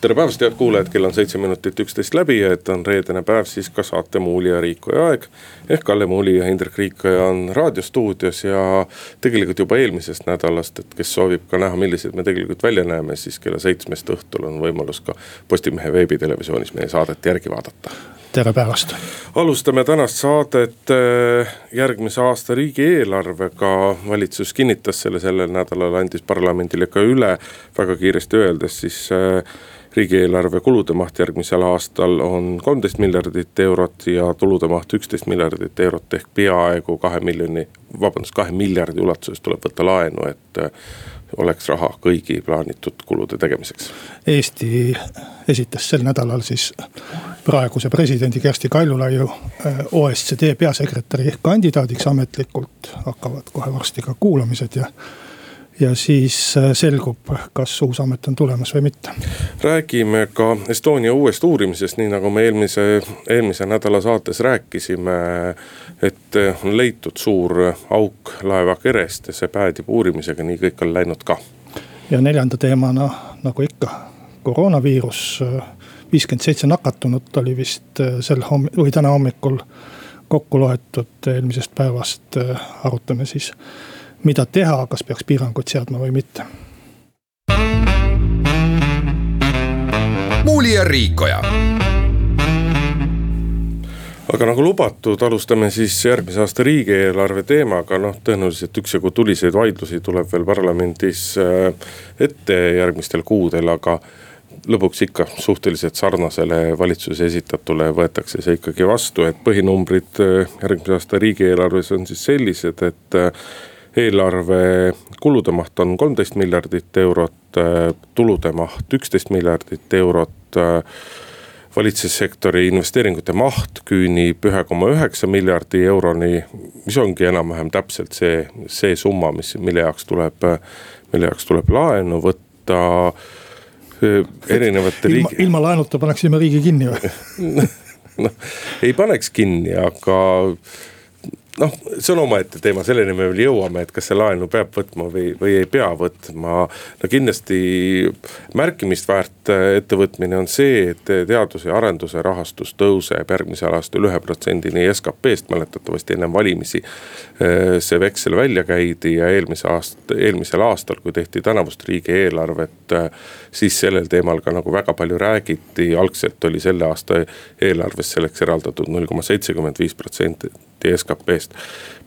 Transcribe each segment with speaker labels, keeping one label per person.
Speaker 1: tere päevast, head kuulajad, kell on seitse minutit üksteist läbi ja et on reedene päev, siis ka saate Muuli ja Riikoja aeg. ehk Kalle Muuli ja Indrek Riikoja on raadiostuudios ja tegelikult juba eelmisest nädalast, et kes soovib ka näha, millised me tegelikult välja näeme, siis kella seitsmest õhtul on võimalus ka Postimehe veebitelevisioonis meie saadet järgi vaadata
Speaker 2: tere päevast.
Speaker 1: alustame tänast saadet äh, järgmise aasta riigieelarvega. valitsus kinnitas selle sellel nädalal, andis parlamendile ka üle, väga kiiresti öeldes siis äh, riigieelarve kulude maht järgmisel aastal on kolmteist miljardit eurot ja tulude maht üksteist miljardit eurot ehk peaaegu kahe miljoni, vabandust, kahe miljardi ulatuses tuleb võtta laenu, et äh, oleks raha kõigi plaanitud kulude tegemiseks.
Speaker 2: Eesti esitas sel nädalal siis praeguse presidendi Kersti Kaljulaiu äh, OSCD peasekretäri kandidaadiks ametlikult, hakkavad kohe varsti ka kuulamised ja ja siis äh, selgub, kas uus amet on tulemas või mitte.
Speaker 1: räägime ka Estonia uuest uurimisest, nii nagu me eelmise, eelmise nädala saates rääkisime. et on leitud suur auk laeva kerest ja see päädib uurimisega, nii kõik on läinud ka.
Speaker 2: ja neljanda teemana, nagu ikka, koroonaviirus. viiskümmend seitse nakatunut oli vist äh, sel homm- või täna hommikul kokku loetud eelmisest päevast, äh, arutame siis mida teha, kas peaks piiranguid seadma või mitte.
Speaker 3: muuli ja Riikoja
Speaker 1: aga nagu lubatud, alustame siis järgmise aasta riigieelarve teemaga, noh tõenäoliselt üksjagu tuliseid vaidlusi tuleb veel parlamendis äh, ette järgmistel kuudel, aga lõpuks ikka suhteliselt sarnasele valitsuse esitatule võetakse see ikkagi vastu, et põhinumbrid äh, järgmise aasta riigieelarves on siis sellised, et äh, eelarve kulude maht on kolmteist miljardit eurot, tulude maht üksteist miljardit eurot valitsussektori investeeringute maht küünib ühe koma üheksa miljardi euroni, mis ongi enam-vähem täpselt see, see summa, mis, mille jaoks tuleb, mille jaoks tuleb laenu võtta erinevate
Speaker 2: ilma, riigi. ilma laenuta paneksime riigi kinni või
Speaker 1: noh, ei paneks kinni, aga noh, see on omaette teema, selleni me veel jõuame, et kas see laenu peab võtma või, või ei pea võtma. no kindlasti märkimist väärt ettevõtmine on see, et teaduse ja arenduse rahastus tõuseb järgmisel aastal ühe protsendini SKP-st, mäletatavasti ennem valimisi. Eh, see veksel välja käidi ja eelmise aasta, eelmisel aastal, kui tehti tänavust riigieelarvet, eh, siis sellel teemal ka nagu väga palju räägiti, algselt oli selle aasta eelarves selleks eraldatud null koma seitsekümmend viis protsenti SKP-st.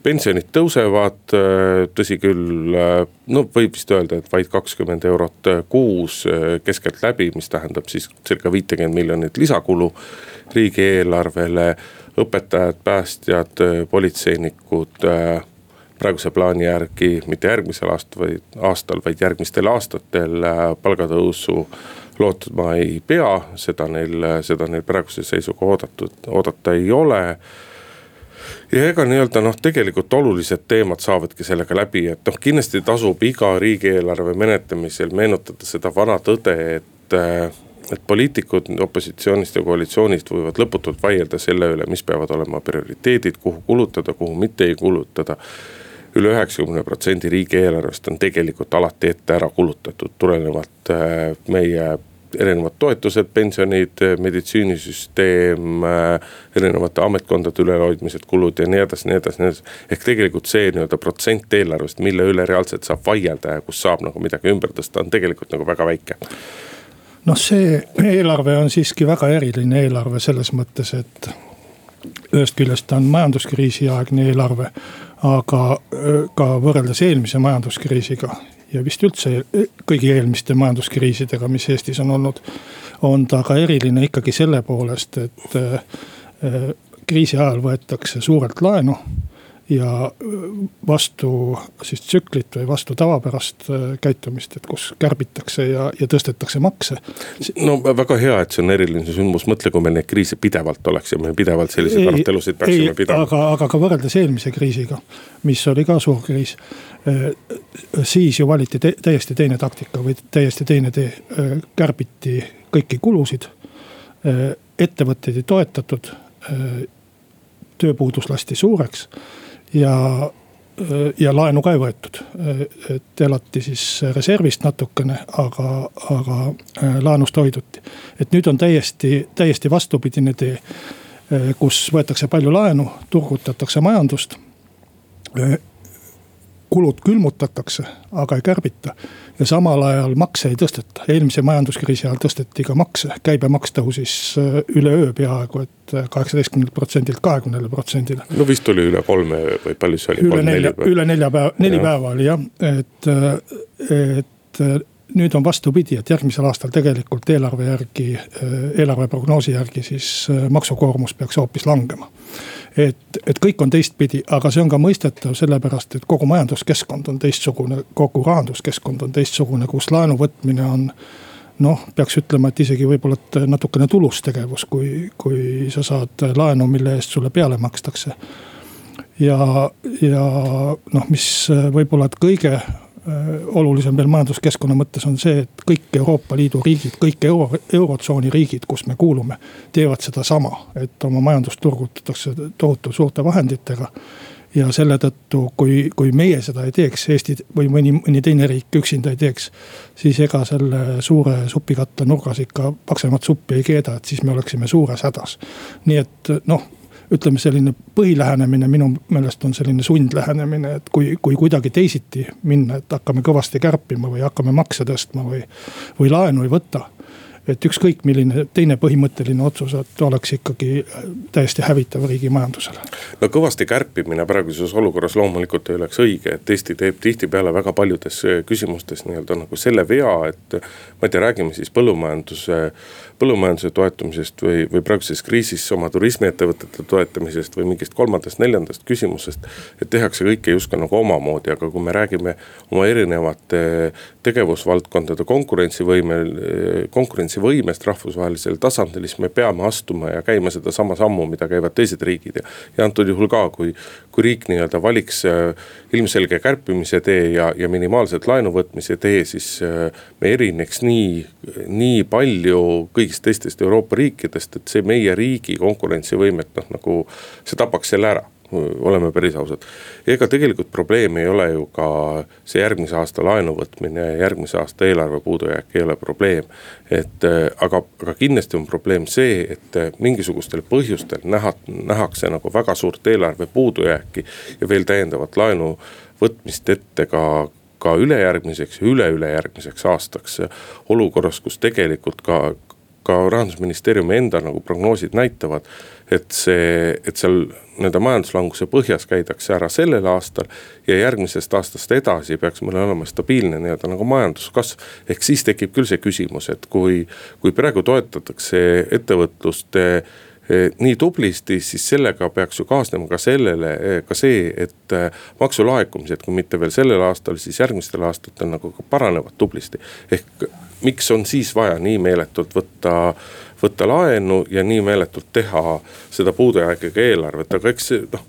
Speaker 1: pensionid tõusevad, äh, tõsi küll, äh, no võib vist öelda, et vaid kakskümmend eurot äh, kuus keskeltläbi, mis tähendab siis circa viitekümmet miljonit lisakulu riigieelarvele. õpetajad, päästjad, politseinikud praeguse plaani järgi mitte järgmisel aastal, vaid aastal, vaid järgmistel aastatel palgatõusu lootma ei pea, seda neil, seda neil praeguse seisuga oodatud, oodata ei ole ja ega nii-öelda noh, tegelikult olulised teemad saavadki sellega läbi, et noh, kindlasti tasub iga riigieelarve menetlemisel meenutada seda vana tõde, et äh, et poliitikud opositsioonist ja koalitsioonist võivad lõputult vaielda selle üle, mis peavad olema prioriteedid, kuhu kulutada, kuhu mitte ei kulutada. Üle üheksakümne protsendi riigieelarvest on tegelikult alati ette ära kulutatud, tulenevalt äh, meie erinevad toetused, pensionid, meditsiinisüsteem, erinevate ametkondade ülehoidmised, kulud ja nii edasi, nii edasi, nii edasi. ehk tegelikult see nii-öelda protsent eelarvest, mille üle reaalselt saab vaielda ja kus saab nagu midagi ümber tõsta, on tegelikult nagu väga väike
Speaker 2: noh, see eelarve on siiski väga eriline eelarve selles mõttes, et ühest küljest ta on majanduskriisi aegne eelarve, aga ka võrreldes eelmise majanduskriisiga ja vist üldse kõigi eelmiste majanduskriisidega, mis Eestis on olnud. on ta ka eriline ikkagi selle poolest, et äh, kriisi ajal võetakse suurelt laenu ja vastu siis tsüklit või vastu tavapärast käitumist, et kus kärbitakse ja, ja tõstetakse makse.
Speaker 1: no väga hea, et see on eriline sündmus, mõtle, kui meil neid kriise pidevalt oleks ja me pidevalt selliseid arutelusid peaksime pidama.
Speaker 2: aga, aga ka võrreldes eelmise kriisiga, mis oli ka suur kriis. siis ju valiti te täiesti teine taktika või täiesti teine tee, kärbiti kõiki kulusid. ettevõtteid ei toetatud tööpuudus lasti suureks ja, ja laenu ka ei võetud. et elati siis reservist natukene, aga, aga äh, laenust hoiduti. et nüüd on täiesti, täiesti vastupidine tee, äh, kus võetakse palju laenu, turgutatakse majandust kulud külmutatakse, aga ei kärbita. ja samal ajal makse ei tõsteta, eelmise majanduskriisi ajal tõsteti ka makse, käibemaks tõusis äh, üleöö peaaegu, et äh, kaheksateistkümnelt protsendilt kahekümnele protsendile.
Speaker 1: no vist oli üle kolme või palju see oli?
Speaker 2: üle nelja, üle nelja päeva, neli päeva oli jah, et, äh, et nüüd on vastupidi, et järgmisel aastal tegelikult eelarve järgi, eelarve prognoosi järgi siis maksukoormus peaks hoopis langema et, et kõik on teistpidi, aga see on ka mõistetav, sellepärast et kogu majanduskeskkond on teistsugune, kogu rahanduskeskkond on teistsugune, kus laenu võtmine on noh, peaks ütlema, et isegi võib-olla natukene tulus tegevus, kui, kui sa saad laenu, mille eest sulle peale makstakse. ja, ja noh, mis võib-olla, et kõige olulisem veel majanduskeskkonna mõttes on see, et kõik Euroopa Liidu riigid, kõik euro, eurotsooni riigid, kus me kuulume, teevad sedasama, et oma majandust turgutatakse tohutu suurte vahenditega. ja selle tõttu, kui, kui meie seda ei teeks, Eesti või mõni, mõni teine riik üksinda ei teeks. siis ega selle suure supikatte nurgas ikka paksemat suppi ei keeda, et siis me oleksime suures hädas. nii et noh ütleme, selline põhilähenemine minu meelest on selline sundlähenemine, et kui, kui kuidagi teisiti minna, et hakkame kõvasti kärpima või hakkame makse tõstma või, või laenu ei võta et ükskõik milline teine põhimõtteline otsus, et oleks ikkagi täiesti hävitav riigi majandusele.
Speaker 1: no kõvasti kärpimine praeguses olukorras loomulikult ei oleks õige, et Eesti teeb tihtipeale väga paljudes küsimustes nii-öelda nagu selle vea, et. ma ei tea, räägime siis põllumajanduse põllumajanduse toetamisest või, või praeguses kriisis oma turismiettevõtete toetamisest või mingist kolmandast-neljandast küsimusest. et tehakse kõike justkui nagu omamoodi, aga kui me räägime oma erinevate tegevusvaldkondade konkurentsivõime, konkurentsivõimest rahvusvahelisel tasandil, siis me peame astuma ja käima sedasama sammu, mida käivad teised riigid ja. ja antud juhul ka, kui, kui riik nii-öelda valiks äh, ilmselge kärpimise tee ja, ja minimaalselt laenu võtmise tee, siis me erineks nii, nii palju kõigist kõigist teistest Euroopa riikidest, et see meie riigi konkurentsivõimet noh, nagu see tapaks selle ära oleme päris ausad. ega tegelikult probleem ei ole ju ka see järgmise aasta laenu võtmine ja järgmise aasta eelarve puudujääk ei ole probleem. et aga, aga kindlasti on probleem see, et mingisugustel põhjustel näha, nähakse nagu väga suurt eelarve puudujääki ja veel täiendavat laenu võtmist ette ka ka ülejärgmiseks ja üle-ülejärgmiseks aastaks olukorras, kus tegelikult ka ka rahandusministeeriumi enda nagu prognoosid näitavad. et see, et seal nii-öelda majanduslanguse põhjas käidakse ära sellel aastal ja järgmisest aastast edasi peaks meil olema stabiilne nii-öelda nagu majanduskasv. ehk siis tekib küll see küsimus, et kui, kui praegu toetatakse ettevõtlust Eh, nii tublisti, siis sellega peaks ju kaasnema ka sellele, eh, ka see, et eh, maksulaekumised, kui mitte veel sellel aastal, siis järgmistel aastatel nagu ka paranevad tublisti. ehk miks on siis vaja nii meeletult võtta, võtta laenu ja nii meeletult teha seda puudujäägiga eelarvet, aga eks see noh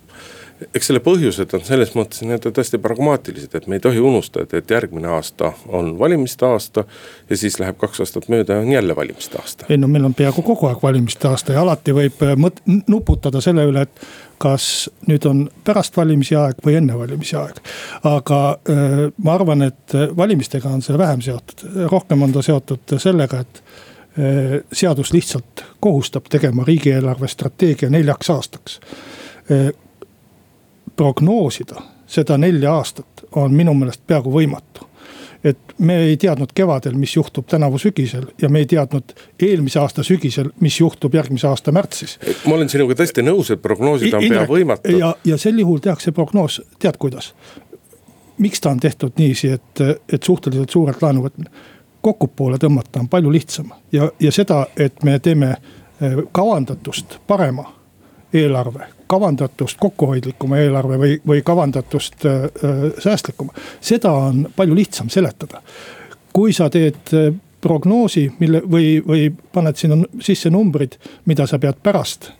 Speaker 1: eks selle põhjused on selles mõttes nii-öelda tõesti pragmaatilised, et me ei tohi unustada, et järgmine aasta on valimiste aasta. ja siis läheb kaks aastat mööda ja on jälle valimiste aasta.
Speaker 2: ei no meil on peaaegu kogu aeg valimiste aasta ja alati võib äh, mõt-, nuputada selle üle, et kas nüüd on pärast valimisi aeg või enne valimisi aeg. aga äh, ma arvan, et valimistega on see vähem seotud, rohkem on ta seotud sellega, et äh, seadus lihtsalt kohustab tegema riigieelarve strateegia neljaks aastaks prognoosida seda nelja aastat on minu meelest peaaegu võimatu et me ei teadnud kevadel, mis juhtub tänavu sügisel ja me ei teadnud eelmise aasta sügisel, mis juhtub järgmise aasta märtsis.
Speaker 1: ma olen sinuga täiesti nõus, et prognoosida on pea võimatu.
Speaker 2: ja, ja sel juhul tehakse prognoos, tead kuidas? miks ta on tehtud niiviisi, et, et suhteliselt suurelt laenu võtmine, kokkupoole tõmmata on palju lihtsam ja, ja seda, et me teeme eh, kavandatust parema eelarve kavandatust kokkuhoidlikuma eelarve või, või kavandatust äh, säästlikuma. seda on palju lihtsam seletada. kui sa teed prognoosi, mille või, või paned sinna sisse numbrid, mida sa pead pärast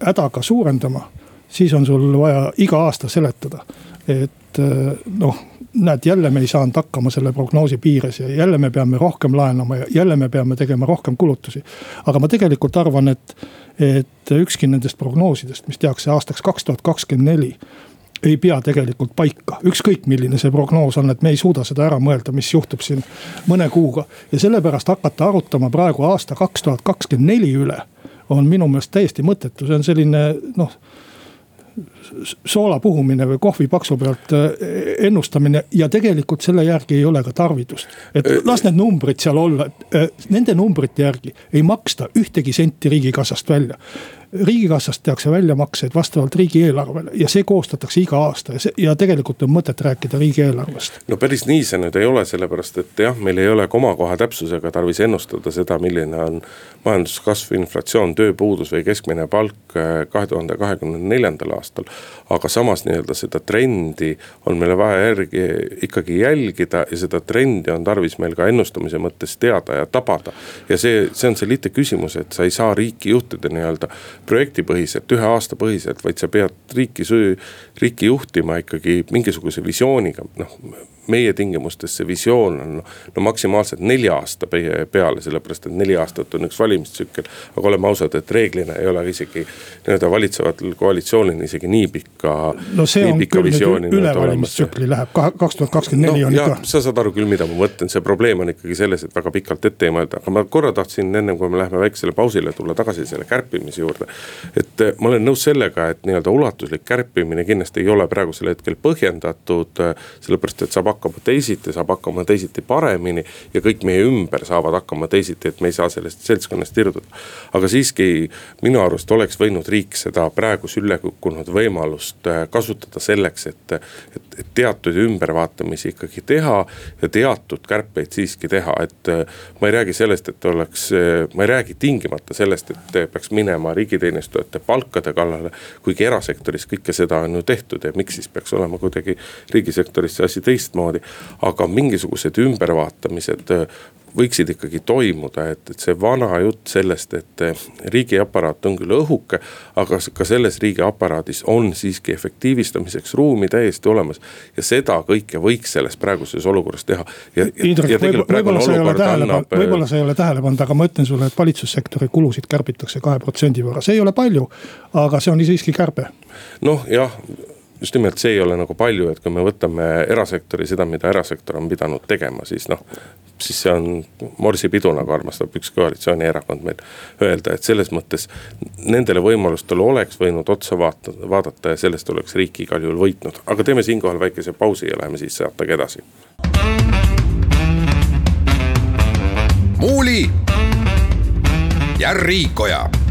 Speaker 2: hädaga suurendama siis on sul vaja iga aasta seletada, et noh näed, jälle me ei saanud hakkama selle prognoosi piires ja jälle me peame rohkem laenama ja jälle me peame tegema rohkem kulutusi. aga ma tegelikult arvan, et, et ükski nendest prognoosidest, mis tehakse aastaks kaks tuhat kakskümmend neli ei pea tegelikult paika, ükskõik milline see prognoos on, et me ei suuda seda ära mõelda, mis juhtub siin mõne kuuga. ja sellepärast hakata arutama praegu aasta kaks tuhat kakskümmend neli üle on minu meelest täiesti mõttetu, see on selline noh soola puhumine või kohvi paksu pealt äh, ennustamine ja tegelikult selle järgi ei ole ka tarvidust. et äh, las need numbrid seal olla, äh, nende numbrite järgi ei maksta ühtegi senti riigikassast välja riigikassast tehakse väljamakseid vastavalt riigieelarvele ja see koostatakse iga aasta ja see ja tegelikult on mõtet rääkida riigieelarvest.
Speaker 1: no päris nii see nüüd ei ole, sellepärast et jah, meil ei ole komakoha täpsusega tarvis ennustada seda, milline on majanduskasv, inflatsioon, tööpuudus või keskmine palk äh, kahe tuhande kahekümne neljandal aastal. Aga samas nii-öelda seda trendi on meil vaja järgi ikkagi jälgida ja seda trendi on tarvis meil ka ennustamise mõttes teada ja tabada. ja see, see on see lihtne küsimus, et sa ei saa riiki juhtida nii-öelda projektipõhiselt, ühe aasta põhiselt, vaid sa pead riiki, riiki juhtima ikkagi mingisuguse visiooniga, noh meie tingimustes see visioon on noh, no maksimaalselt nelja aasta peale, sellepärast et neli aastat on üks valimistsükkel. aga oleme ausad, et reeglina ei ole isegi nii-öelda valitsevatel koalitsioonil isegi nii pikka.
Speaker 2: no see on küll nüüd üle valimistsükli läheb, kaks tuhat kakskümmend neli on ikka.
Speaker 1: sa saad aru küll, mida ma mõtlen, see probleem on ikkagi selles, et väga pikalt ette ei mõelda, aga ma korra tahtsin ennem kui me läheme väiksele pausile, tulla tagasi selle kärpimise juurde. et eh, ma olen nõus sellega, et nii-öelda ulatuslik kärpimine kindlasti ei ole praegusel hetkel põhjendatud, eh, sellepärast et saab hakkama teisiti, saab hakkama teisiti paremini. ja kõik meie ümber saavad hakkama teisiti, et me ei saa sellest seltskonnast irduda. aga siiski minu arust oleks võinud riik seda praegu sülle kukkunud võimalust äh, kasutada selleks, et, et, et teatud ümbervaatamisi ikkagi teha ja teatud kärpeid siiski teha, et äh, ma ei räägi sellest, et oleks, äh, ma ei räägi tingimata sellest, et peaks minema riigiteenistujate palkade kallale. kuigi erasektoris kõike seda on ju tehtud ja miks siis peaks olema kuidagi riigisektoris see asi teistmoodi niimoodi. aga mingisugused ümbervaatamised äh, võiksid ikkagi toimuda, et, et see vana jutt sellest, et äh, riigiaparaat on küll õhuke, aga ka selles riigiaparaadis on siiski efektiivistamiseks ruumi täiesti olemas. ja seda kõike võiks selles praeguses olukorras teha.
Speaker 2: Võib-olla sa ei ole tähele pannud, võib-olla sa ei ole tähele pannud, aga ma ütlen sulle, et valitsussektori kulusid kärbitakse kahe protsendi võrra, see ei ole palju, aga see on siiski kärbe.
Speaker 1: noh, jah just nimelt see ei ole nagu palju, et kui me võtame erasektori, seda, mida erasektor on pidanud tegema, siis noh. siis see on morsipidu, nagu armastab üks koalitsioonierakond meil öelda, et selles mõttes nendele võimalustele oleks võinud otsa vaata, vaadata ja sellest oleks riik igal juhul võitnud. aga teeme siinkohal väikese pausi ja läheme siis saatega edasi.
Speaker 3: muuli ja Riikoja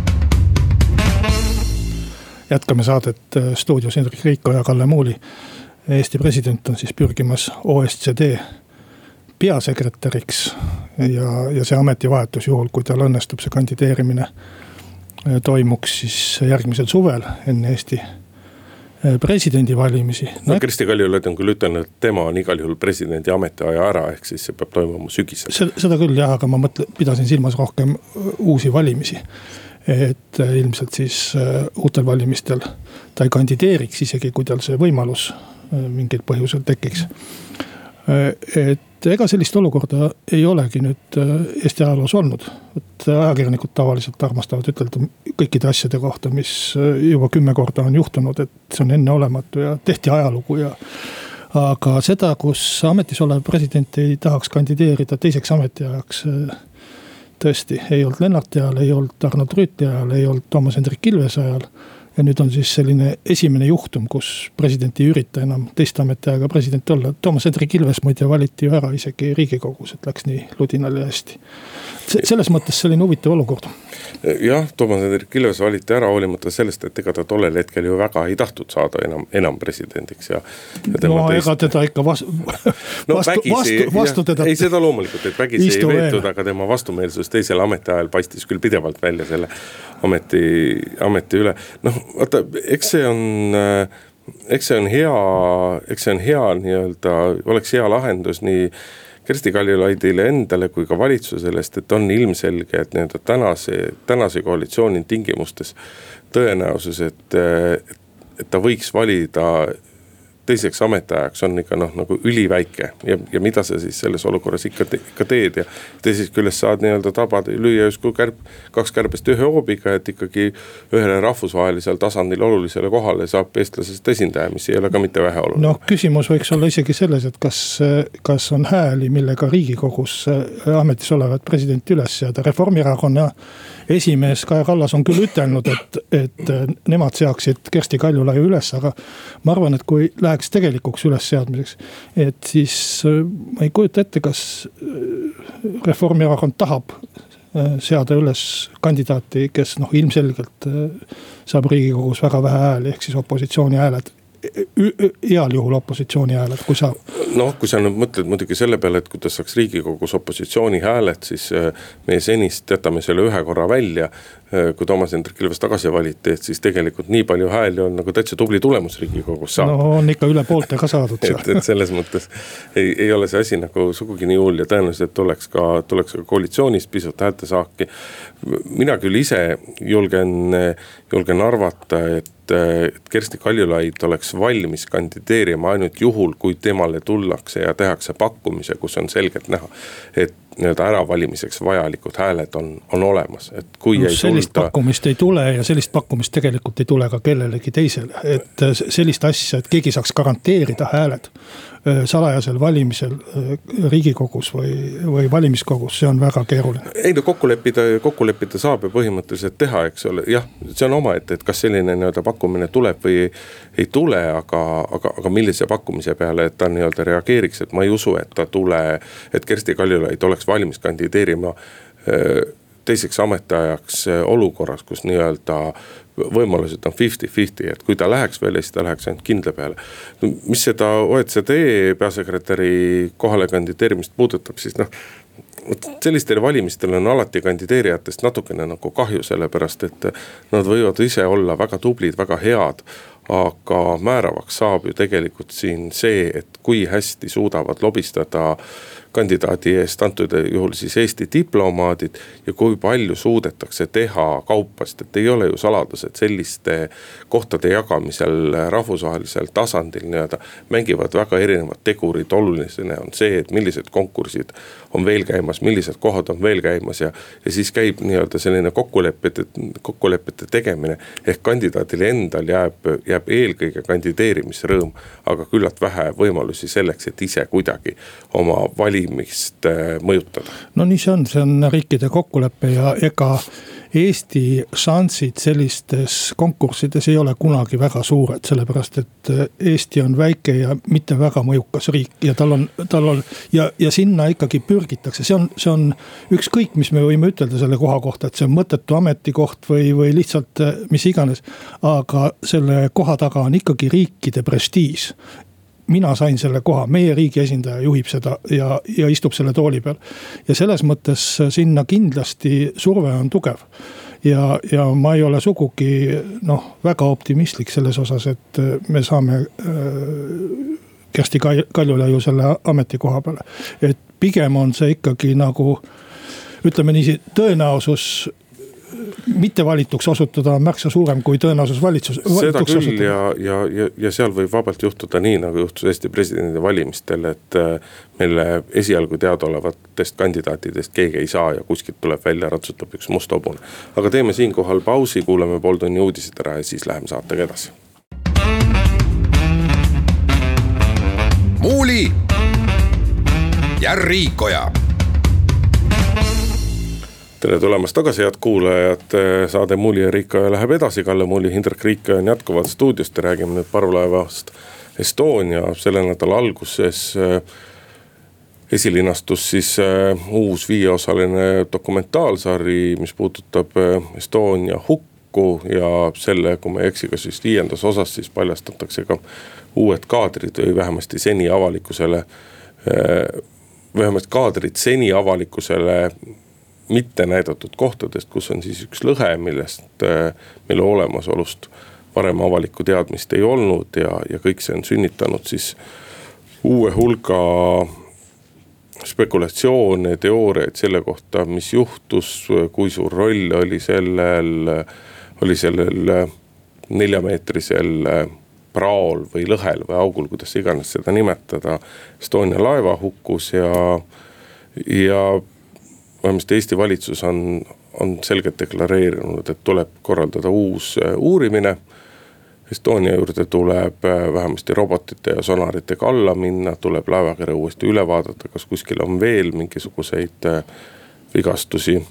Speaker 2: jätkame saadet äh, stuudios Hendrik Riiko ja Kalle Muuli. Eesti president on siis pürgimas OSCD peasekretäriks ja, ja see ametivahetus, juhul kui tal õnnestub see kandideerimine, äh, toimuks siis järgmisel suvel enne Eesti äh, presidendivalimisi.
Speaker 1: no Kersti Kaljulaid on küll ütelnud, et tema on igal juhul presidendi ametiaja ära, ehk siis see peab toimuma sügisel.
Speaker 2: seda küll jah, aga ma mõtlen, pidasin silmas rohkem uusi valimisi et äh, ilmselt siis äh, uutel valimistel ta ei kandideeriks, isegi kui tal see võimalus äh, mingil põhjusel tekiks. et ega sellist olukorda ei olegi nüüd Eesti ajaloos olnud, et ajakirjanikud tavaliselt armastavad ütelda kõikide asjade kohta, mis juba kümme korda on juhtunud, et see on enneolematu ja tehti ajalugu ja aga seda, kus ametis olev president ei tahaks kandideerida teiseks ametiajaks tõesti ei olnud Lennarti ajal, ei olnud Arnold Rüütli ajal, ei olnud Toomas Hendrik Ilvese ajal. Ja nüüd on siis selline esimene juhtum, kus president ei ürita enam teist ametiaega president olla. Toomas Hendrik Ilves muide valiti ju ära isegi riigikogus, et läks nii ludinal ja hästi. selles mõttes selline huvitav olukord
Speaker 1: jah, Toomas Hendrik Ilves valiti ära hoolimata sellest, et ega ta tollel hetkel ju väga ei tahtnud saada enam, enam presidendiks ja,
Speaker 2: ja. no teist... ega teda ikka vas... no, vastu, vastu, vastu teda.
Speaker 1: ei, seda loomulikult, et vägisi ei veetud, aga tema vastumeelsus teisel ametiajal paistis küll pidevalt välja selle ameti, ameti üle. noh, vaata, eks see on äh, eks see on hea, eks see on hea nii-öelda, oleks hea lahendus nii Kersti Kaljulaidile endale kui ka valitsusele, sest et on ilmselge, et nii-öelda tänase, tänase koalitsiooni tingimustes tõenäosus, et, et ta võiks valida teiseks ametiajaks on ikka noh, nagu üliväike ja, ja mida sa siis selles olukorras ikka te,, ikka teed ja. teisest küljest saad nii-öelda tabada, lüüa justkui kärp, kaks kärbest ühe hoobiga, et ikkagi ühele rahvusvahelisel tasandil olulisele kohale saab eestlasest esindaja, mis ei ole ka mitte väheoluline.
Speaker 2: noh, küsimus võiks olla isegi selles, et kas, kas on hääli, millega riigikogus ametis olevat presidenti üles seada, Reformierakonna esimees Kaja Kallas on küll ütelnud, et, et nemad seaksid Kersti Kaljulaiu üles, aga ma arvan, et kui läheks tegelikuks ülesseadmiseks. et siis äh, ma ei kujuta ette, kas äh, Reformierakond tahab äh, seada üles kandidaati, kes noh, ilmselgelt saab riigikogus väga vähe hääli, ehk siis opositsiooni hääled heal juhul opositsiooni hääled, kui saab.
Speaker 1: noh, kui sa nüüd mõtled muidugi selle peale, et kuidas saaks riigikogus opositsiooni hääled, siis meie senist jätame selle ühe korra välja. Äh, kui Toomas Hendrik Ilves tagasi valiti, et siis tegelikult nii palju hääli on nagu täitsa tubli tulemus riigikogus saada.
Speaker 2: no on ikka üle poolte ka saadud
Speaker 1: seal et, et selles mõttes ei, ei ole see asi nagu sugugi nii hull ja tõenäoliselt tuleks ka, tuleks ka koalitsioonis pisut häältesaaki. mina küll ise julgen, julgen arvata, et et Kersti Kaljulaid oleks valmis kandideerima ainult juhul, kui temale tullakse ja tehakse pakkumise, kus on selgelt näha, et nii-öelda äravalimiseks vajalikud hääled on, on olemas, et kui no, ei
Speaker 2: sellist tulda. pakkumist ei tule ja sellist pakkumist tegelikult ei tule ka kellelegi teisele, et äh, sellist asja, et keegi saaks garanteerida hääled äh, salajasel valimisel äh, riigikogus või, või valimiskogus, see on väga keeruline.
Speaker 1: ei no kokku leppida, kokku leppida saab ja põhimõtteliselt teha, eks ole, jah, see on omaette, et kas selline nii-öelda pakkumine tuleb või ei, ei tule, aga, aga, aga millise pakkumise peale ta nii-öelda reageeriks, et ma ei usu, et ta tule, et Kersti Kaljulaid oleks valmis kandideerima teiseks ametiajaks olukorras, kus nii-öelda võimalused on fifty-fifty, et kui ta läheks välja, siis ta läheks ainult kindla peale. mis seda OECD peasekretäri kohale kandideerimist puudutab, siis noh vot sellistel valimistel on alati kandideerijatest natukene nagu kahju, sellepärast et nad võivad ise olla väga tublid, väga head. aga määravaks saab ju tegelikult siin see, et kui hästi suudavad lobistada kandidaadi eest, antud juhul siis Eesti diplomaadid. ja kui palju suudetakse teha kaupast, et ei ole ju saladus, et selliste kohtade jagamisel rahvusvahelisel tasandil nii-öelda mängivad väga erinevad tegurid, oluline on see, et millised konkursid on veel käimas, millised kohad on veel käimas ja. ja siis käib nii-öelda selline kokkulepete, kokkulepete tegemine. ehk kandidaadil endal jääb, jääb eelkõige kandideerimisrõõm, aga küllalt vähe võimalusi selleks, et ise kuidagi oma valimist äh, mõjutada.
Speaker 2: no nii see on, see on riikide kokkulepe ja ega Eesti šansid sellistes konkurssides ei ole kunagi väga suured, sellepärast et äh, Eesti on väike ja mitte väga mõjukas riik ja tal on, tal on ja, ja sinna ikkagi pürgitakse, see on, see on ükskõik, mis me võime ütelda selle koha kohta, et see on mõttetu ametikoht või, või lihtsalt äh, mis iganes. aga selle koha taga on ikkagi riikide prestiiž mina sain selle koha, meie riigi esindaja juhib seda ja, ja istub selle tooli peal. ja selles mõttes sinna kindlasti surve on tugev. ja, ja ma ei ole sugugi noh, väga optimistlik selles osas, et me saame äh, Kersti Kaljulaiu selle ametikoha peale. et pigem on see ikkagi nagu ütleme niiviisi, tõenäosus mittevalituks osutuda on märksa suurem kui tõenäosus valitsus.
Speaker 1: seda küll osutuda. ja, ja, ja, ja seal võib vabalt juhtuda nii, nagu juhtus Eesti presidendivalimistel, et äh, meile esialgu teadaolevatest kandidaatidest keegi ei saa ja kuskilt tuleb välja, ratsutab üks must hobune. aga teeme siinkohal pausi, kuulame pool tunni uudised ära ja siis läheme saatega edasi.
Speaker 3: muuli ja Riikoja
Speaker 1: tere tulemast tagasi, head kuulajad, saade Muuli ja Riikoja läheb edasi, Kalle Muuli, Hindrek Riikoja on jätkuvalt stuudios, räägime nüüd parvlaevast Estonia, selle nädala alguses äh, esilinastus siis äh, uus viieosaline dokumentaalsari, mis puudutab äh, Estonia hukku ja selle, kui ma ei eksi, ka siis viiendas osas siis paljastatakse ka uued kaadrid või vähemasti seni avalikkusele vähemalt kaadrid seni avalikkusele mitte näidatud kohtadest, kus on siis üks lõhe, millest, äh, mille olemasolust varem avalikku teadmist ei olnud ja, ja kõik see on sünnitanud siis uue hulga spekulatsioone, teooriaid selle kohta, mis juhtus, kui suur roll oli sellel, oli sellel neljameetrisel praol või lõhel või augul, kuidas iganes seda nimetada. Estonia laeva hukkus ja, ja vähemasti Eesti valitsus on, on selgelt deklareerinud, et tuleb korraldada uus uurimine Estonia juurde tuleb äh, vähemasti robotite ja sonaritega alla minna, tuleb laevakere uuesti üle vaadata, kas kuskil on veel mingisuguseid äh, vigastusi.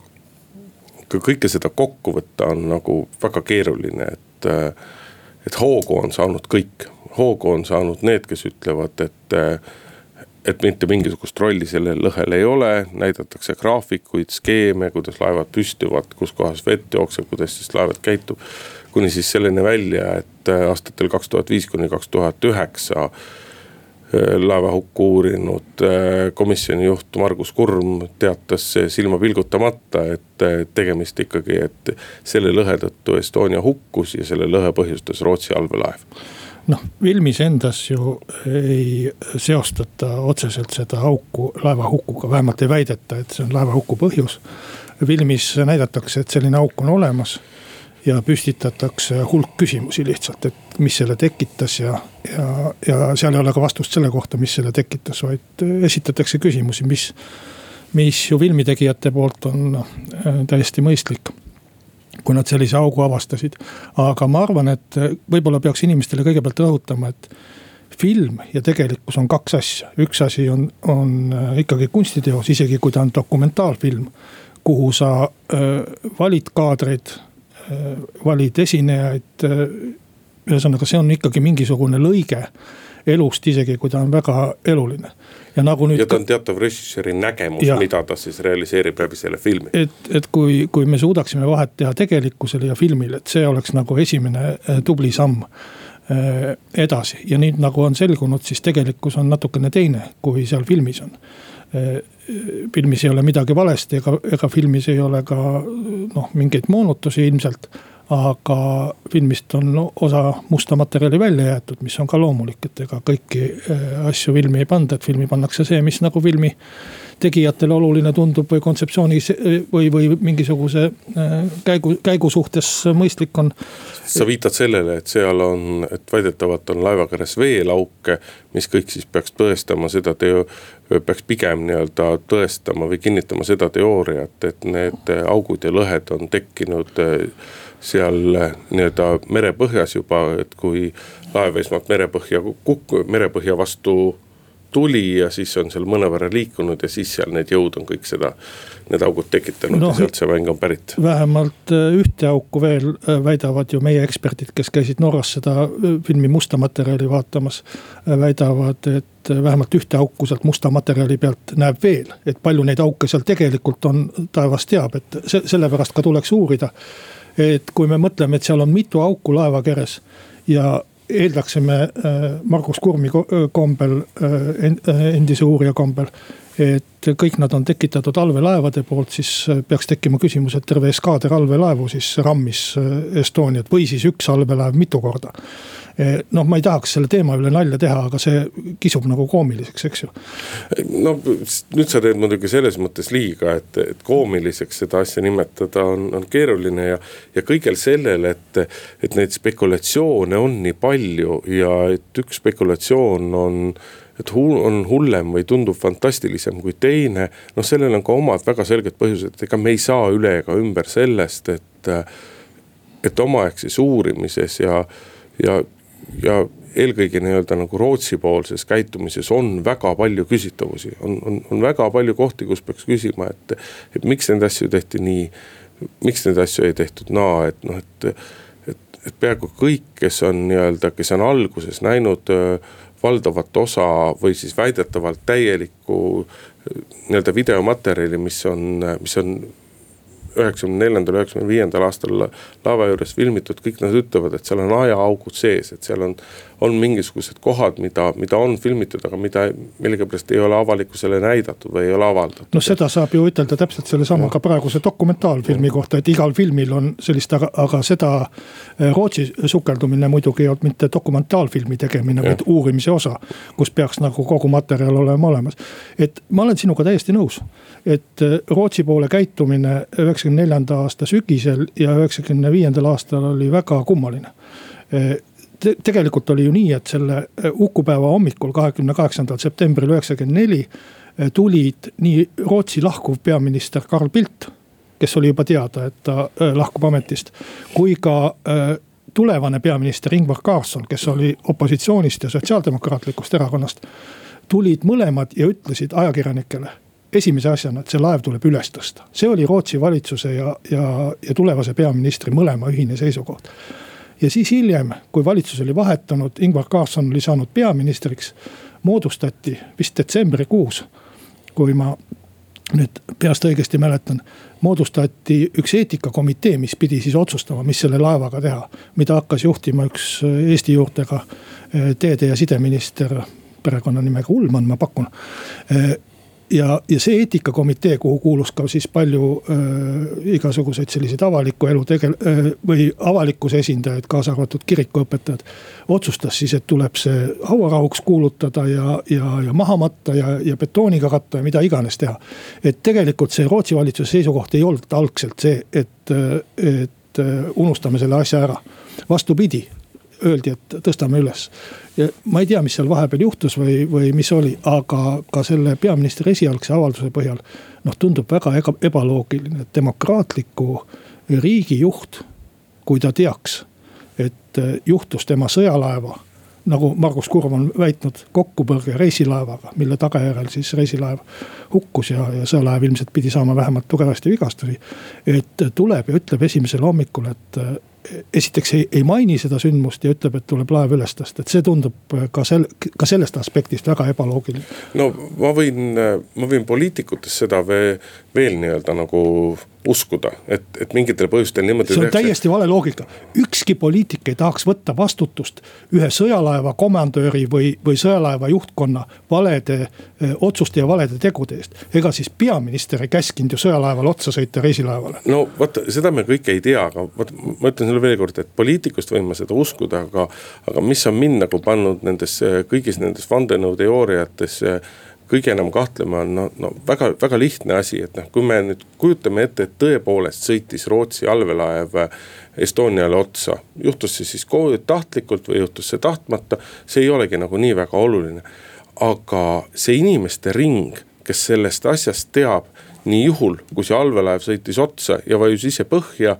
Speaker 1: kui kõike seda kokku võtta, on nagu väga keeruline, et, äh, et hoogu on saanud kõik, hoogu on saanud need, kes ütlevad, et et mitte mingisugust rolli sellel lõhel ei ole, näidatakse graafikuid, skeeme, kuidas laevad püstivad, kus kohas vett jookseb, kuidas siis laevad käitub kuni siis selleni välja, et äh, aastatel kaks tuhat viis kuni kaks tuhat üheksa äh, laevahukku uurinud äh, komisjoni juht Margus Kurm teatas silma pilgutamata, et tegemist ikkagi, et selle lõhe tõttu Estonia hukkus ja selle lõhe põhjustas Rootsi allveelaev
Speaker 2: noh, filmis endas ju ei seostata otseselt seda auku laevahukuga, vähemalt ei väideta, et see on laevahuku põhjus. filmis näidatakse, et selline auk on olemas ja püstitatakse hulk küsimusi lihtsalt, et mis selle tekitas ja, ja, ja seal ei ole ka vastust selle kohta, mis selle tekitas, vaid esitatakse küsimusi, mis. mis ju filmitegijate poolt on noh, täiesti mõistlik kui nad sellise augu avastasid. aga ma arvan, et võib-olla peaks inimestele kõigepealt rõhutama, et film ja tegelikkus on kaks asja, üks asi on, on ikkagi kunstiteos, isegi kui ta on dokumentaalfilm. kuhu sa öö, valid kaadreid Äh, valid esinejaid. Äh, ühesõnaga, see on ikkagi mingisugune lõige elust, isegi kui ta on väga eluline.
Speaker 1: Ja nagu nüüd. ja ta on teatav režissööri nägemus, mida ta siis realiseerib läbi selle filmi.
Speaker 2: et, et kui, kui me suudaksime vahet teha tegelikkusel ja filmil, et see oleks nagu esimene äh, tubli samm edasi ja nüüd nagu on selgunud, siis tegelikkus on natukene teine, kui seal filmis on filmis ei ole midagi valesti, ega, ega filmis ei ole ka noh, mingeid moonutusi ilmselt. Aga filmist on osa musta materjali välja jäetud, mis on ka loomulik, et ega kõiki äh, asju filmi ei panda, et filmi pannakse see, mis nagu filmi tegijatele oluline tundub või kontseptsiooni või, või mingisuguse äh, käigu, käigu suhtes mõistlik on.
Speaker 1: sa viitad sellele, et seal on, et väidetavalt on laevakeres veelauke, mis kõik siis peaks tõestama seda teo-, peaks pigem nii-öelda tõestama või kinnitama seda teooriat, et need augud ja lõhed on tekkinud äh, seal nii-öelda merepõhjas juba, et kui laev esmalt merepõhja kuk-, merepõhja vastu tuli ja siis on seal mõnevõrra liikunud ja siis seal need jõud on kõik seda, need augud tekitanud no, ja sealt see mäng on pärit.
Speaker 2: vähemalt äh, ühte auku veel äh, väidavad ju meie eksperdid, kes käisid Norras seda filmi musta materjali vaatamas. väidavad, et vähemalt ühte auku sealt musta materjali pealt näeb veel, et palju neid auke seal tegelikult on, taevas teab, et sellepärast ka tuleks uurida. Et kui me mõtleme, et seal on mitu auku laevakeres ja eeldaksime äh, Margus Kurmi äh, kombel, äh, endise uurija kombel. et kõik nad on tekitatud allveelaevade poolt, siis peaks tekkima küsimus, et terve eskaader allveelaevu siis rammis Estoniat või siis üks allveelaev mitu korda noh, ma ei tahaks selle teema üle nalja teha, aga see kisub nagu koomiliseks, eks ju.
Speaker 1: no nüüd sa teed muidugi selles mõttes liiga, et, et koomiliseks seda asja nimetada on, on keeruline ja. ja kõigel sellel, et, et neid spekulatsioone on nii palju ja et üks spekulatsioon on et hull, on hullem või tundub fantastilisem kui teine. noh, sellel on ka omad väga selged põhjused, ega me ei saa üle ega ümber sellest, et, et omaaegses uurimises ja, ja ja eelkõige nii-öelda nagu Rootsi-poolses käitumises on väga palju küsitavusi, on, on, on väga palju kohti, kus peaks küsima, et, et miks neid asju tehti nii. miks neid asju ei tehtud naa, et noh, et, et, et peaaegu kõik, kes on nii-öelda, kes on alguses näinud valdavat osa või siis väidetavalt täielikku nii-öelda videomaterjali, mis on, mis on üheksakümne neljandal, üheksakümne viiendal aastal laeva juures filmitud, kõik nad ütlevad, et seal on ajaaugud sees, et seal on, on mingisugused kohad, mida, mida on filmitud, aga mida millegipärast ei ole avalikkusele näidatud või ei ole avaldatud.
Speaker 2: noh, seda saab ju ütelda täpselt sellesama ka praeguse dokumentaalfilmi kohta, et igal filmil on sellist, aga, aga seda eh, Rootsi sukeldumine muidugi ei olnud mitte dokumentaalfilmi tegemine, vaid uurimise osa. kus peaks nagu kogu materjal olema olemas. et ma olen sinuga täiesti nõus, et eh, Rootsi poole käitumine üheksakümne neljanda aasta sügisel ja üheksakümne viiendal aastal oli väga kummaline eh, te tegelikult oli ju nii, et selle hukupäeva hommikul, kahekümne kaheksandal septembril üheksakümmend neli. tulid nii Rootsi lahkuv peaminister Carl Bildt, kes oli juba teada, et ta lahkub ametist, kui ka tulevane peaminister Ingvar Carlsson, kes oli opositsioonist ja sotsiaaldemokraatlikust erakonnast. tulid mõlemad ja ütlesid ajakirjanikele esimese asjana, et see laev tuleb üles tõsta. see oli Rootsi valitsuse ja, ja, ja tulevase peaministri mõlema ühine seisukoht ja siis hiljem, kui valitsus oli vahetunud, Ingvar Carlsson oli saanud peaministriks, moodustati vist detsembrikuus, kui ma nüüd peast õigesti mäletan, moodustati üks eetikakomitee, mis pidi siis otsustama, mis selle laevaga teha. mida hakkas juhtima üks Eesti juurtega eh, teede- ja sideminister, perekonnanimega Ullmann, ma pakun eh, ja, ja see eetikakomitee, kuhu kuulus ka siis palju äh, igasuguseid selliseid avaliku elu tegel- äh, või avalikkuse esindajaid, kaasa arvatud kirikuõpetajad. otsustas siis, et tuleb see hauarahuks kuulutada ja, ja, ja maha matta ja, ja betooniga katta ja mida iganes teha. et tegelikult see Rootsi valitsuse seisukoht ei olnud algselt see, et, et unustame selle asja ära. vastupidi, öeldi, et tõstame üles. ja ma ei tea, mis seal vahepeal juhtus või, või mis oli, aga ka selle peaministri esialgse avalduse põhjal. noh, tundub väga ebaloogiline, et demokraatliku riigi juht, kui ta teaks, et juhtus tema sõjalaeva nagu Margus Kurm on väitnud, kokkupõrge reisilaevaga, mille tagajärjel siis reisilaev hukkus ja, ja sõjalaev ilmselt pidi saama vähemalt tugevasti vigastusi. et tuleb ja ütleb esimesel hommikul, et esiteks ei, ei maini seda sündmust ja ütleb, et tuleb laev üles tõsta, et see tundub ka sel-, ka sellest aspektist väga ebaloogiline.
Speaker 1: no ma võin, ma võin poliitikutest seda veel, veel nii-öelda nagu uskuda, et, et mingitel põhjustel niimoodi.
Speaker 2: see on tehakse. täiesti vale loogika, ükski poliitik ei tahaks võtta vastutust ühe sõjalaeva komandööri või, või sõjalaeva juhtkonna valede öö, otsuste ja valede tegude eest. ega siis peaminister ei käskinud ju sõjalaeval otsa sõita reisilaevale.
Speaker 1: no vot, seda me kõike ei tea, aga vot ma ütlen sulle veel kord, et poliitikust võin ma seda uskuda, aga. aga mis on mind nagu pannud nendesse kõigis nendes vandenõuteooriates kõige enam kahtlema on no, no väga, väga lihtne asi, et noh, kui me nüüd kujutame ette, et tõepoolest sõitis Rootsi allveelaev Estoniale otsa. juhtus see siis tahtlikult või juhtus see tahtmata, see ei olegi nagu nii väga oluline. aga see inimeste ring, kes sellest asjast teab, nii juhul, kui see allveelaev sõitis otsa ja vajus ise põhja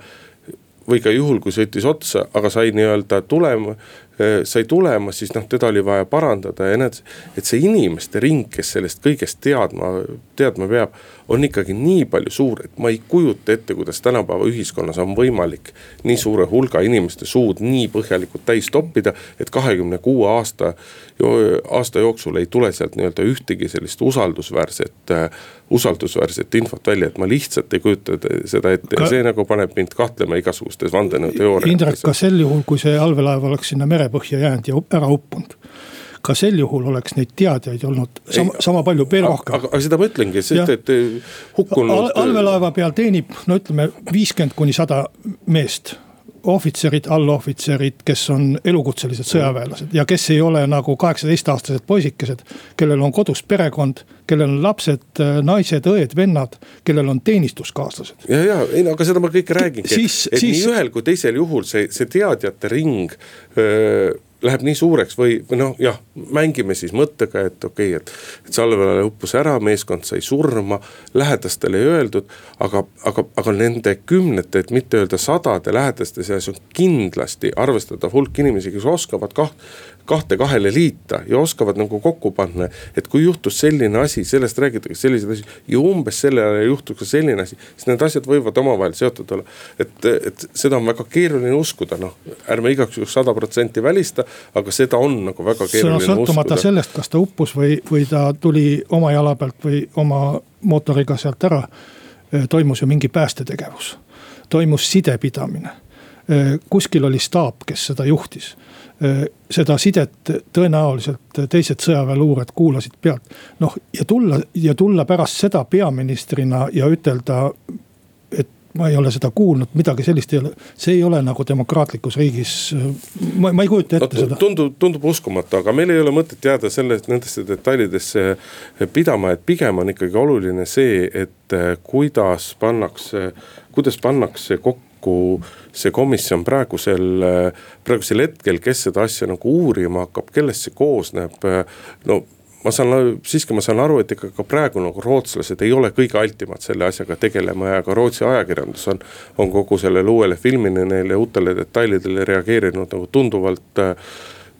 Speaker 1: või ka juhul, kui sõitis otsa, aga sai nii-öelda tulema, Äh, sai tulema, siis noh, teda oli vaja parandada ja need. et see inimeste ring, kes sellest kõigest teadma, teadma peab, on ikkagi nii palju suur, et ma ei kujuta ette, kuidas tänapäeva ühiskonnas on võimalik. nii suure hulga inimeste suud nii põhjalikult täis toppida, et kahekümne kuue aasta, aasta jooksul ei tule sealt nii-öelda ühtegi sellist usaldusväärset äh, usaldusväärset infot välja, et ma lihtsalt ei kujuta seda ette ja see nagu paneb mind kahtlema igasugustes vandenõuteooriates.
Speaker 2: Indrek, ka sel juhul, kui see allveelaev oleks sinna merepõhja jäänud ja ära uppunud ka sel juhul oleks neid teadjaid olnud sama, sama palju, veel rohkem.
Speaker 1: aga, seda ma ütlengi, sest et hukkunud
Speaker 2: Al. allveelaeva peal teenib, no ütleme viiskümmend kuni sada meest ohvitserid, allohvitserid, kes on elukutselised sõjaväelased ja kes ei ole nagu kaheksateistaastased poisikesed. kellel on kodus perekond, kellel on lapsed, naised, õed, vennad, kellel on teenistuskaaslased.
Speaker 1: ja, ja ei no aga seda ma kõike räägingi, et, et siis... nii ühel kui teisel juhul see, see teadjate ring öö, läheb nii suureks või, või noh, jah, mängime siis mõttega, et okei okay,, et. et salvele uppus ära, meeskond sai surma, lähedastele ei öeldud. aga, aga, aga nende kümnete, et mitte öelda sadade lähedaste seas on kindlasti arvestatav hulk inimesi, kes oskavad kaht, kahte kahele liita ja oskavad nagu kokku panna. et kui juhtus selline asi, sellest räägitakse selliseid asju ja umbes sellel ajal juhtus ka selline asi, siis need asjad võivad omavahel seotud olla. et, et seda on väga keeruline uskuda, noh, ärme igaks juhuks sada protsenti välista, aga seda on nagu väga keeruline uskuda.
Speaker 2: sõltumata sellest, kas ta uppus või, või ta tuli oma jala pealt või oma mootoriga sealt ära. toimus ju mingi päästetegevus, toimus sidepidamine kuskil oli staap, kes seda juhtis seda sidet tõenäoliselt teised sõjaväeluured kuulasid pealt. noh ja tulla ja tulla pärast seda peaministrina ja ütelda, et ma ei ole seda kuulnud, midagi sellist ei ole, see ei ole nagu demokraatlikus riigis. ma, ma ei kujuta ette no, seda.
Speaker 1: tundub, tundub uskumatu, aga meil ei ole mõtet jääda sellest, nendesse detailidesse pidama, et pigem on ikkagi oluline see, et kuidas pannakse, kuidas pannakse kokku see komisjon praegusel, praegusel hetkel, kes seda asja nagu uurima hakkab, kellest see koosneb, no ma saan, siiski ma saan aru, et ikka ka praegu nagu rootslased ei ole kõige altimad selle asjaga tegelema ja ka Rootsi ajakirjandus on. on kogu sellele uuele filmile, neile uutele detailidele reageerinud nagu tunduvalt,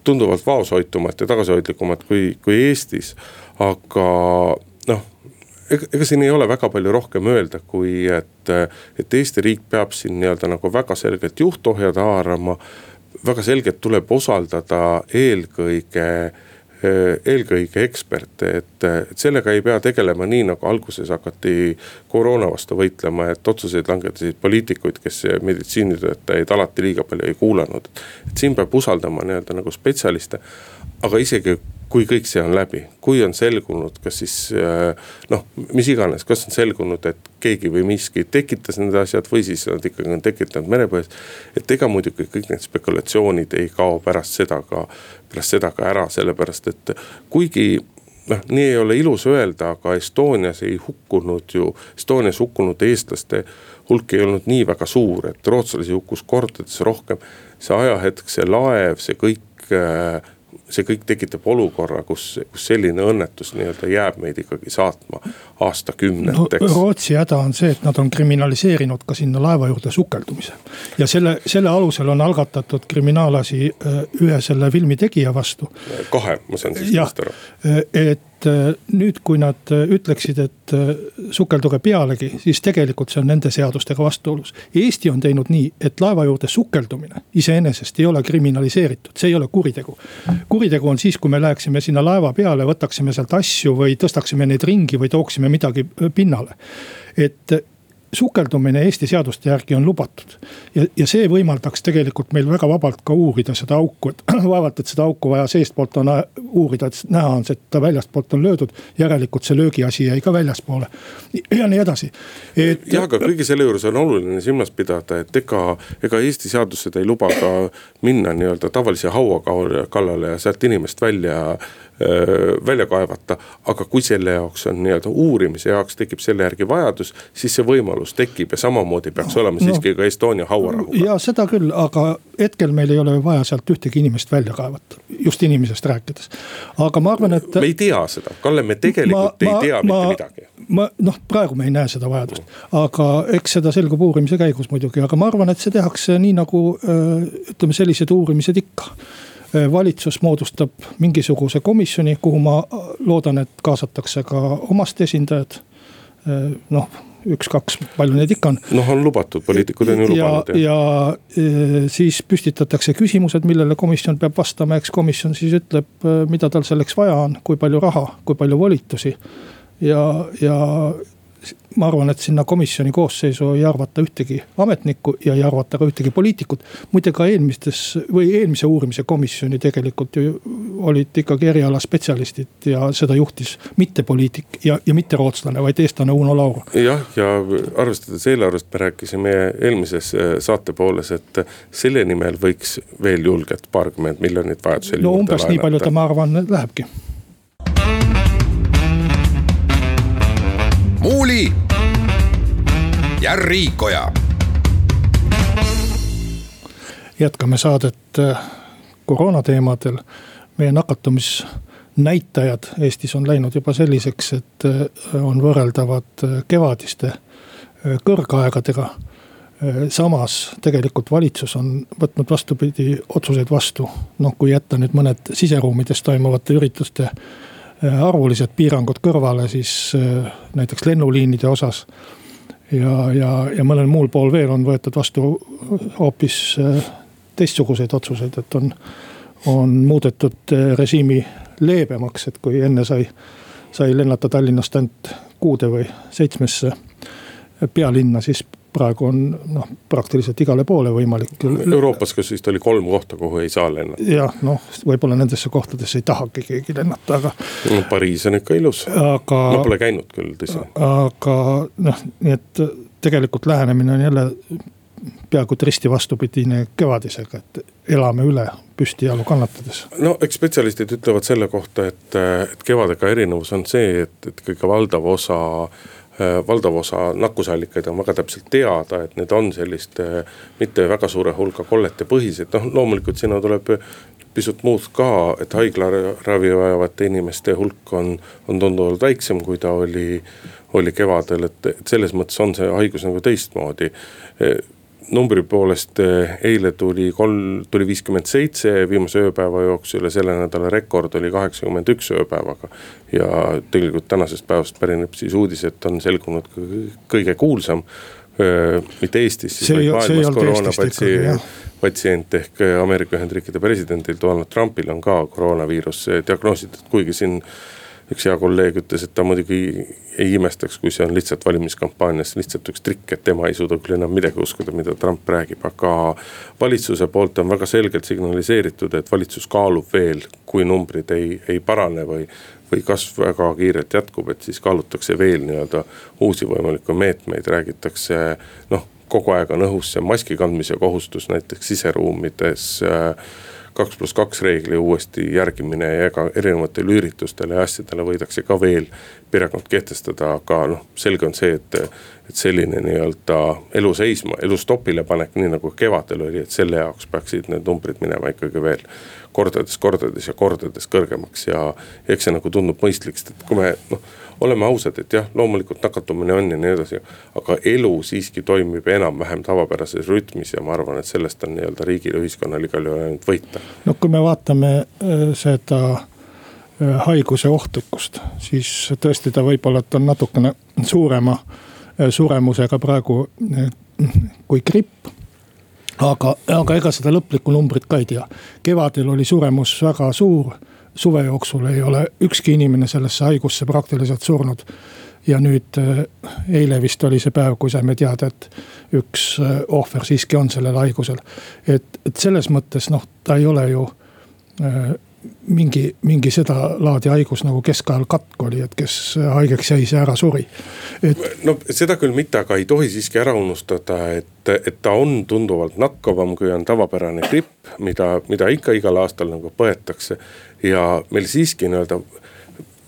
Speaker 1: tunduvalt vaoshoitumalt ja tagasihoidlikumalt kui, kui Eestis. aga ega, ega siin ei ole väga palju rohkem öelda, kui et, et Eesti riik peab siin nii-öelda nagu väga selgelt juhtohjad haarama. väga selgelt tuleb usaldada eelkõige eelkõige eksperte, et, et sellega ei pea tegelema nii, nagu alguses hakati koroona vastu võitlema, et otsuseid langetasid poliitikuid, kes meditsiinitöötajaid alati liiga palju ei kuulanud. et siin peab usaldama nii-öelda nagu spetsialiste, aga isegi kui kõik see on läbi, kui on selgunud, kas siis äh, noh, mis iganes, kas on selgunud, et keegi või miski tekitas need asjad või siis nad ikkagi on tekitanud merepõhjas. et ega muidugi kõik need spekulatsioonid ei kao pärast seda ka, pärast seda ka ära, sellepärast et kuigi noh, nii ei ole ilus öelda, aga Estonias ei hukkunud ju, Estonias hukkunud eestlaste hulk ei olnud nii väga suur, et rootslasi hukkus kordades rohkem. see ajahetk, see laev, see kõik äh, see kõik tekitab olukorra, kus, kus selline õnnetus nii-öelda jääb meid ikkagi saatma aastakümneteks
Speaker 2: no,. Rootsi häda on see, et nad on kriminaliseerinud ka sinna laeva juurde sukeldumise. ja selle, selle alusel on algatatud kriminaalasi äh, ühe selle filmi tegija vastu.
Speaker 1: kahe, ma saan siis aru.
Speaker 2: Äh, et et äh, nüüd, kui nad äh, ütleksid, et äh, sukelduge pealegi, siis tegelikult see on nende seadustega vastuolus. Eesti on teinud nii, et laeva juurde sukeldumine iseenesest ei ole kriminaliseeritud, see ei ole kuritegu. kuritegu on siis, kui me läheksime sinna laeva peale, võtaksime sealt asju või tõstaksime neid ringi või tooksime midagi pinnale. et sukeldumine Eesti seaduste järgi on lubatud. ja, ja see võimaldaks tegelikult meil väga vabalt ka uurida seda auku, et vaevalt, et seda auku vaja seestpoolt on uurida, et näha on see, et ta väljastpoolt on löödud. järelikult see löögiasi jäi ka väljaspoole ja nii edasi.
Speaker 1: et. jah, aga kõige selle juures on oluline silmas pidada, et ega, ega Eesti seadused ei luba ka minna nii-öelda tavalise haua kallale ja sealt inimest välja välja kaevata. aga kui selle jaoks on nii-öelda uurimise jaoks tekib selle järgi vajadus, siis see võimalus tekib ja samamoodi peaks olema no, siiski ka Estonia hauarahuga.
Speaker 2: ja seda küll, aga hetkel meil ei ole vaja sealt ühtegi inimest välja kaevata, just inimesest rääkides. aga ma arvan, et.
Speaker 1: me ei tea seda, Kalle, me tegelikult ma, ei tea ma, mitte midagi.
Speaker 2: ma noh, praegu me ei näe seda vajadust, aga eks seda selgub uurimise käigus muidugi, aga ma arvan, et see tehakse nii nagu ütleme, sellised uurimised ikka valitsus moodustab mingisuguse komisjoni, kuhu ma loodan, et kaasatakse ka omast esindajad. Äh, noh, üks-kaks, palju neid ikka on.
Speaker 1: noh, on lubatud, poliitikud on ju lubanud.
Speaker 2: ja, ja äh, siis püstitatakse küsimused, millele komisjon peab vastama, eks komisjon siis ütleb, mida tal selleks vaja on, kui palju raha, kui palju volitusi. ja, ja ma arvan, et sinna komisjoni koosseisu ei arvata ühtegi ametnikku ja ei arvata ka ühtegi poliitikut. muide ka eelmistes või eelmise uurimise komisjoni tegelikult ju olid ikkagi erialaspetsialistid ja seda juhtis mitte poliitik ja, ja mitte rootslane, vaid eestlane Uno Lauro.
Speaker 1: jah, ja arvestades eelarvest me rääkisime eelmises äh, saate pooles, et selle nimel võiks veel julgelt paarkümmend miljonit vajadusel.
Speaker 2: no umbes nii palju ta, ma arvan, lähebki
Speaker 3: Muuli ja Riikoja.
Speaker 2: jätkame saadet äh, koroona teemadel. meie nakatumisnäitajad Eestis on läinud juba selliseks, et äh, on võrreldavad äh, kevadiste kõrgaegadega. samas tegelikult valitsus on võtnud vastupidi otsuseid vastu, noh kui jätta nüüd mõned siseruumides toimuvate ürituste arvulised piirangud kõrvale, siis äh, näiteks lennuliinide osas. ja, ja, ja mõnel muul pool veel on võetud vastu hoopis äh, teistsuguseid otsuseid, et on, on muudetud režiimi leebemaks, et kui enne sai, sai lennata Tallinnast ainult kuude või seitsmesse pealinna, siis praegu on noh, praktiliselt igale poole võimalik.
Speaker 1: Euroopas kas vist oli kolm kohta, kuhu ei saa lennata.
Speaker 2: jah, noh, võib-olla nendesse kohtadesse ei tahagi keegi lennata, aga
Speaker 1: no,. Pariis on ikka ilus. aga. ma pole käinud küll, tõsi.
Speaker 2: aga noh, nii et tegelikult lähenemine on jälle peaaegu et risti vastupidine kevadisega, et elame üle püstijalu kannatades.
Speaker 1: no eks spetsialistid ütlevad selle kohta, et, et kevadega erinevus on see, et, et kõige valdav osa valdav osa nakkusallikaid on väga täpselt teada, et need on selliste mitte väga suure hulga kollete põhised, noh loomulikult sinna tuleb pisut muud ka, et haiglaravi vajavate inimeste hulk on, on tunduvalt väiksem, kui ta oli, oli kevadel, et, et selles mõttes on see haigus nagu teistmoodi numbri poolest eh, eile tuli kolm, tuli viiskümmend seitse viimase ööpäeva jooksul ja selle nädala rekord oli kaheksakümmend üks ööpäevaga. ja tegelikult tänasest päevast pärineb siis uudis, et on selgunud kõige kuulsam, mitte Eestis, siis vaid maailmas koroonapatsi-, patsient ehk Ameerika Ühendriikide presidendil Donald Trumpil on ka koroonaviirus diagnoositud, kuigi siin üks hea kolleeg ütles, et ta muidugi ei imestaks, kui see on lihtsalt valimiskampaanias lihtsalt üks trikk, et tema ei suuda küll enam midagi uskuda, mida Trump räägib, aga. valitsuse poolt on väga selgelt signaliseeritud, et valitsus kaalub veel, kui numbrid ei, ei parane või või kasv väga kiirelt jätkub, et siis kaalutakse veel nii-öelda uusi võimalikke meetmeid, räägitakse noh, kogu aeg on õhus see maski kandmise kohustus näiteks siseruumides äh, kaks pluss kaks reegli uuesti järgimine ja ega erinevatele üritustele ja asjadele võidakse ka veel piirangud kehtestada, aga noh, selge on see, et. et selline nii-öelda elu seisma, elu stopile panek, nii nagu kevadel oli, et selle jaoks peaksid need numbrid minema ikkagi veel kordades, kordades ja kordades kõrgemaks ja eks see nagu tundub mõistlik, sest et kui me noh oleme ausad, et jah, loomulikult nakatumine on ja nii edasi. aga elu siiski toimib enam-vähem tavapärases rütmis ja ma arvan, et sellest on nii-öelda riigil ja ühiskonnal igal juhul ainult võita.
Speaker 2: no kui me vaatame äh, seda äh, haiguse ohtlikkust, siis tõesti ta võib-olla, et on natukene suurema äh, suremusega praegu kui gripp aga, aga ega seda lõplikku numbrit ka ei tea. kevadel oli suremus väga suur suve jooksul ei ole ükski inimene sellesse haigusse praktiliselt surnud. ja nüüd äh, eile vist oli see päev, kui saime teada, et üks äh, ohver siiski on sellel haigusel. et, et selles mõttes noh, ta ei ole ju äh, mingi, mingi sedalaadi haigus nagu keskajal katk oli, et kes haigeks jäi, see ära suri.
Speaker 1: et. no seda küll mitte, aga ei tohi siiski ära unustada, et, et ta on tunduvalt nakkavam, kui on tavapärane gripp, mida, mida ikka igal aastal nagu põetakse. Ja meil siiski nii-öelda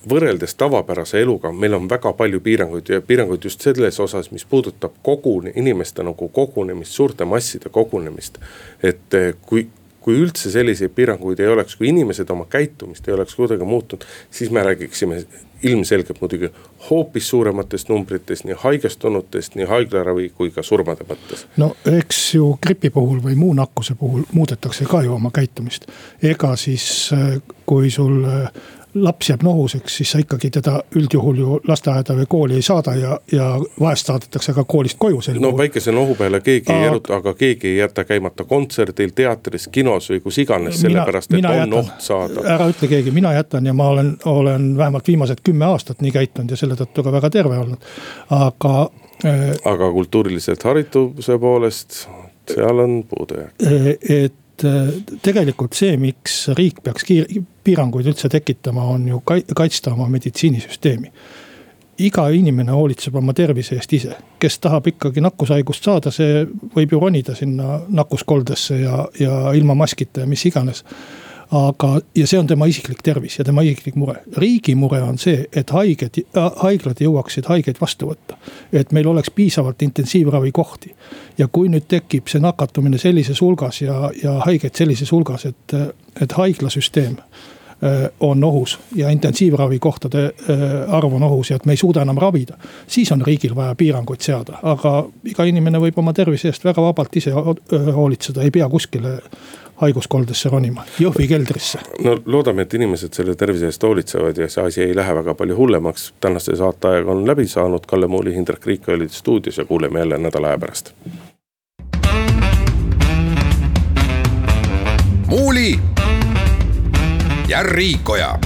Speaker 1: võrreldes tavapärase eluga, meil on väga palju piiranguid ja piiranguid just selles osas, mis puudutab koguni-, inimeste nagu kogunemist, suurte masside kogunemist. et kui kui üldse selliseid piiranguid ei oleks, kui inimesed oma käitumist ei oleks kuidagi muutnud, siis me räägiksime ilmselgelt muidugi hoopis suurematest numbritest, nii haigestunutest, nii haiglaravi kui ka surmade mõttes.
Speaker 2: no eks ju gripi puhul või muu nakkuse puhul muudetakse ka ju oma käitumist. ega siis, kui sul laps jääb nohuseks, siis sa ikkagi teda üldjuhul ju lasteaeda või kooli ei saada ja, ja vahest saadetakse ka koolist koju sel
Speaker 1: no väikese nohu peale keegi aga... ei eruta, aga keegi ei jäta käimata kontserdil, teatris, kinos või kus iganes, sellepärast et on jätan. oht saada.
Speaker 2: ära ütle keegi, mina jätan ja ma olen, olen vähemalt viimased kümme aastat nii käitunud ja selle tõttu ka väga terve olnud, aga
Speaker 1: äh,. aga kultuuriliselt harituse poolest, seal on puudujääk.
Speaker 2: Äh, et Äh, tegelikult see, miks riik peaks piiranguid üldse tekitama, on ju kaitsta oma meditsiinisüsteemi. iga inimene hoolitseb oma tervise eest ise, kes tahab ikkagi nakkushaigust saada, see võib ju ronida sinna nakkuskoldesse ja, ja ilma maskita ja mis iganes aga, ja see on tema isiklik tervis ja tema isiklik mure. riigi mure on see, et haiged, haiglad jõuaksid haigeid vastu võtta. et meil oleks piisavalt intensiivravikohti. ja kui nüüd tekib see nakatumine sellises hulgas ja, ja haigeid sellises hulgas, et, et haiglasüsteem äh, on ohus ja intensiivravikohtade äh, arv on ohus ja et me ei suuda enam ravida. siis on riigil vaja piiranguid seada, aga iga inimene võib oma tervise eest väga vabalt ise äh, hoolitseda, ei pea kuskile haiguskoldesse ronima, Jõhvi keldrisse.
Speaker 1: no loodame, et inimesed selle tervise eest hoolitsevad ja see asi ei lähe väga palju hullemaks. tänase saateaeg on läbi saanud, Kalle Muuli, Hindrek Riik olid stuudios ja kuuleme jälle nädala aja pärast.
Speaker 3: muuli ja Riikoja